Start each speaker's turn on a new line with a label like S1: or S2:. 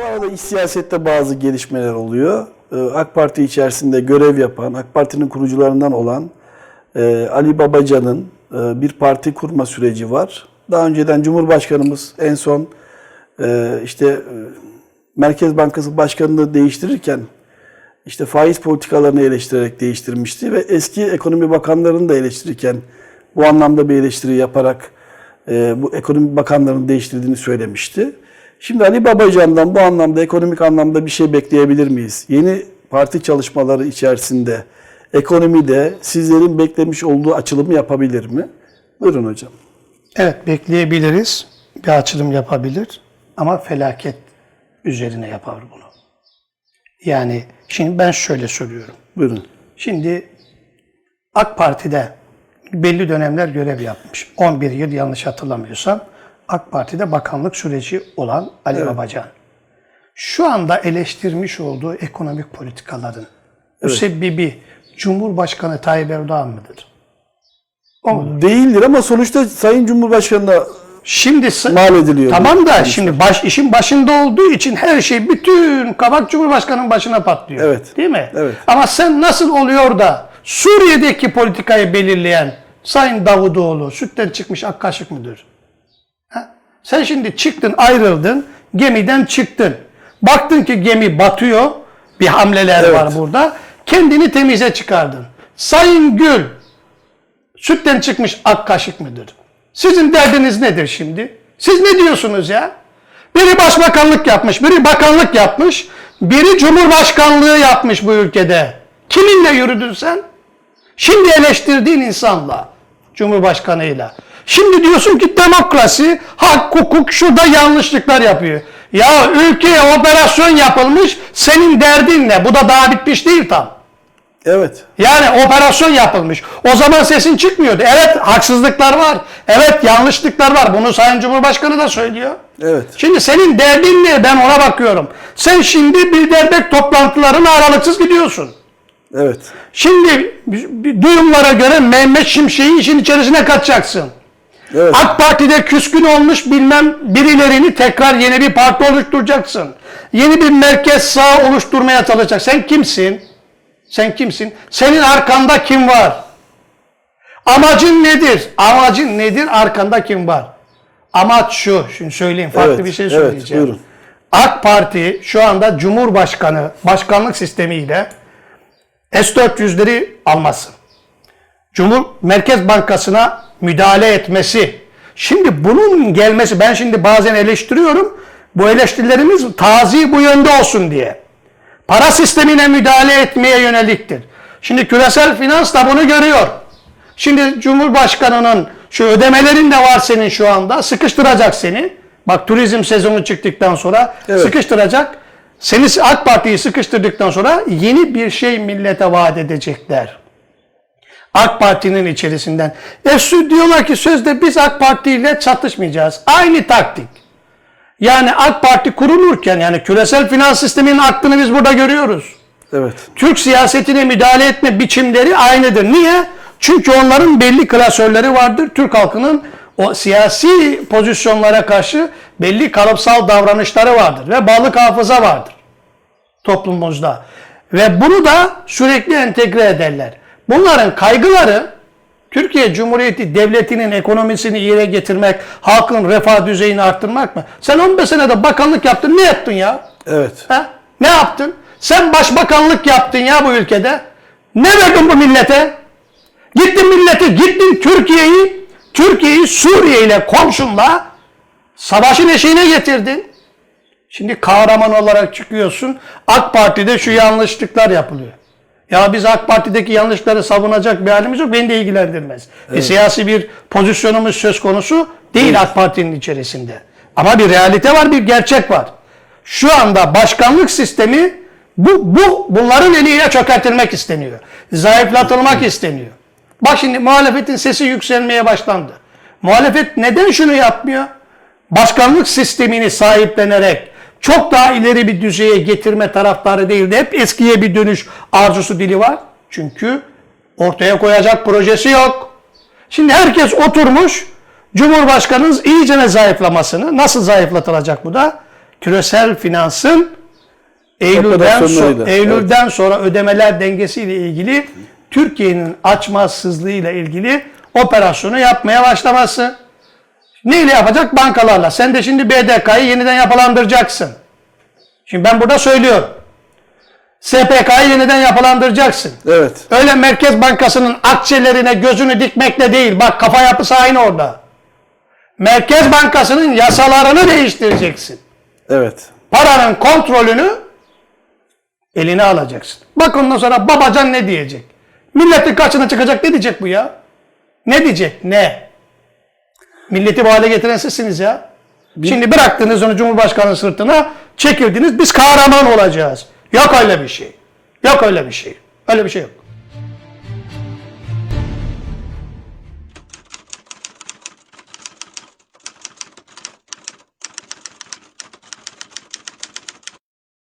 S1: Bu arada iç siyasette bazı gelişmeler oluyor. Ee, AK Parti içerisinde görev yapan, AK Parti'nin kurucularından olan e, Ali Babacan'ın e, bir parti kurma süreci var. Daha önceden Cumhurbaşkanımız en son e, işte Merkez Bankası Başkanı'nı değiştirirken işte faiz politikalarını eleştirerek değiştirmişti ve eski ekonomi bakanlarını da eleştirirken bu anlamda bir eleştiri yaparak bu ekonomi bakanlarını değiştirdiğini söylemişti. Şimdi Ali Babacan'dan bu anlamda ekonomik anlamda bir şey bekleyebilir miyiz? Yeni parti çalışmaları içerisinde ekonomide sizlerin beklemiş olduğu açılımı yapabilir mi? Buyurun hocam.
S2: Evet bekleyebiliriz. Bir açılım yapabilir ama felaket üzerine yapar bunu. Yani şimdi ben şöyle söylüyorum.
S1: Buyurun.
S2: Şimdi AK Parti'de belli dönemler görev yapmış. 11 yıl yanlış hatırlamıyorsam AK Parti'de bakanlık süreci olan Ali Babacan. Şu anda eleştirmiş olduğu ekonomik politikaların müsebbibi Cumhurbaşkanı Tayyip Erdoğan mıdır? O mudur?
S1: Değildir ama sonuçta Sayın Cumhurbaşkanı'na
S2: Şimdi
S1: mal ediliyor.
S2: Tamam da şimdi baş işin başında olduğu için her şey bütün kabak Cumhurbaşkanı'nın başına patlıyor.
S1: Evet.
S2: Değil mi?
S1: Evet.
S2: Ama sen nasıl oluyor da Suriye'deki politikayı belirleyen Sayın Davutoğlu sütten çıkmış ak kaşık mıdır? Sen şimdi çıktın ayrıldın gemiden çıktın. Baktın ki gemi batıyor. Bir hamleler
S1: Evet.
S2: var burada. Kendini temize çıkardın. Sayın Gül sütten çıkmış ak kaşık mıdır? Sizin derdiniz nedir şimdi? Siz ne diyorsunuz ya? Biri başbakanlık yapmış, biri bakanlık yapmış, biri cumhurbaşkanlığı yapmış bu ülkede. Kiminle yürüdün sen? Şimdi eleştirdiğin insanla, cumhurbaşkanıyla. Şimdi diyorsun ki demokrasi, hak, hukuk şurada yanlışlıklar yapıyor. Ya ülkeye operasyon yapılmış, senin derdin ne? Bu da daha bitmiş değil tam.
S1: Evet.
S2: Yani operasyon yapılmış. O zaman sesin çıkmıyordu. Evet haksızlıklar var. Evet yanlışlıklar var. Bunu Sayın Cumhurbaşkanı da söylüyor.
S1: Evet.
S2: Şimdi senin derdin ne? Ben ona bakıyorum. Sen şimdi Bilderbek toplantılarına aralıksız gidiyorsun.
S1: Evet.
S2: Şimdi bir duyumlara göre Mehmet Şimşek'i işin içerisine katacaksın.
S1: Evet.
S2: AK Parti'de küskün olmuş bilmem birilerini tekrar yeni bir parti oluşturacaksın. Yeni bir merkez sağ oluşturmaya çalışacaksın. Sen kimsin? Sen kimsin? Senin arkanda kim var? Amacın nedir? Amacın nedir? Arkanda kim var? Amaç şu. Şimdi söyleyeyim. Farklı
S1: Evet,
S2: bir şey
S1: evet,
S2: söyleyeceğim.
S1: buyurun.
S2: AK Parti şu anda Cumhurbaşkanı başkanlık sistemiyle S-400'leri alması. Cumhur Merkez Bankası'na müdahale etmesi. Şimdi bunun gelmesi ben şimdi bazen eleştiriyorum. Bu eleştirilerimiz tazi bu yönde olsun diye. Para sistemine müdahale etmeye yöneliktir. Şimdi küresel finans da bunu görüyor. Şimdi Cumhurbaşkanı'nın şu ödemelerin de var senin şu anda. Sıkıştıracak seni. Bak turizm sezonu çıktıktan sonra
S1: Evet.
S2: sıkıştıracak. Seni AK Parti'yi sıkıştırdıktan sonra yeni bir şey millete vaat edecekler. AK Parti'nin içerisinden. E diyorlar ki sözde biz AK Parti ile çatışmayacağız. Aynı taktik. Yani AK Parti kurulurken yani küresel finans sisteminin aklını biz burada görüyoruz.
S1: Evet.
S2: Türk siyasetine müdahale etme biçimleri aynıdır. Niye? Çünkü onların belli klasörleri vardır. Türk halkının o siyasi pozisyonlara karşı belli kalıpsal davranışları vardır ve balık hafıza vardır toplumumuzda. Ve bunu da sürekli entegre ederler. Bunların kaygıları Türkiye Cumhuriyeti Devleti'nin ekonomisini iyiye getirmek, halkın refah düzeyini arttırmak mı? Sen 15 senede bakanlık yaptın, ne yaptın ya?
S1: Evet.
S2: Ha? Ne yaptın? Sen başbakanlık yaptın ya bu ülkede. Ne verdin bu millete? Gittin millete, gittin Türkiye'yi, Türkiye'yi Suriye ile komşunla savaşın eşiğine getirdin. Şimdi kahraman olarak çıkıyorsun. AK Parti'de şu yanlışlıklar yapılıyor. Ya biz AK Parti'deki yanlışları savunacak bir halimiz yok. Beni de ilgilendirmez. Bir siyasi bir pozisyonumuz söz konusu değil AK Parti'nin içerisinde. Ama bir realite var, bir gerçek var. Şu anda başkanlık sistemi bu, bu bunların eliyle çökertilmek isteniyor. Zayıflatılmak isteniyor. Bak şimdi muhalefetin sesi yükselmeye başlandı. Muhalefet neden şunu yapmıyor? Başkanlık sistemini sahiplenerek çok daha ileri bir düzeye getirme taraftarı değil de hep eskiye bir dönüş arzusu dili var. Çünkü ortaya koyacak projesi yok. Şimdi herkes oturmuş Cumhurbaşkanınız iyicene zayıflamasını, nasıl zayıflatılacak bu da? küresel finansın Eylül'den, so- Eylül'den sonra ödemeler dengesiyle ilgili Türkiye'nin açmazsızlığıyla ilgili operasyonu yapmaya başlaması. Neyle yapacak? Bankalarla. Sen de şimdi BDK'yı yeniden yapılandıracaksın. Şimdi ben burada söylüyorum. SPK'yı yeniden yapılandıracaksın.
S1: Evet.
S2: Öyle Merkez Bankası'nın akçelerine gözünü dikmekle değil. Bak kafa yapısı aynı orada. Merkez Bankası'nın yasalarını değiştireceksin.
S1: Evet.
S2: Paranın kontrolünü eline alacaksın. Bak ondan sonra babacan ne diyecek? Milletin kaçına çıkacak ne diyecek bu ya? Ne diyecek? Ne? Milleti bu hale getiren sizsiniz ya. Şimdi bıraktınız onu Cumhurbaşkanı sırtına, çekildiniz biz kahraman olacağız. Yok öyle bir şey. Yok öyle bir şey. Öyle bir şey yok.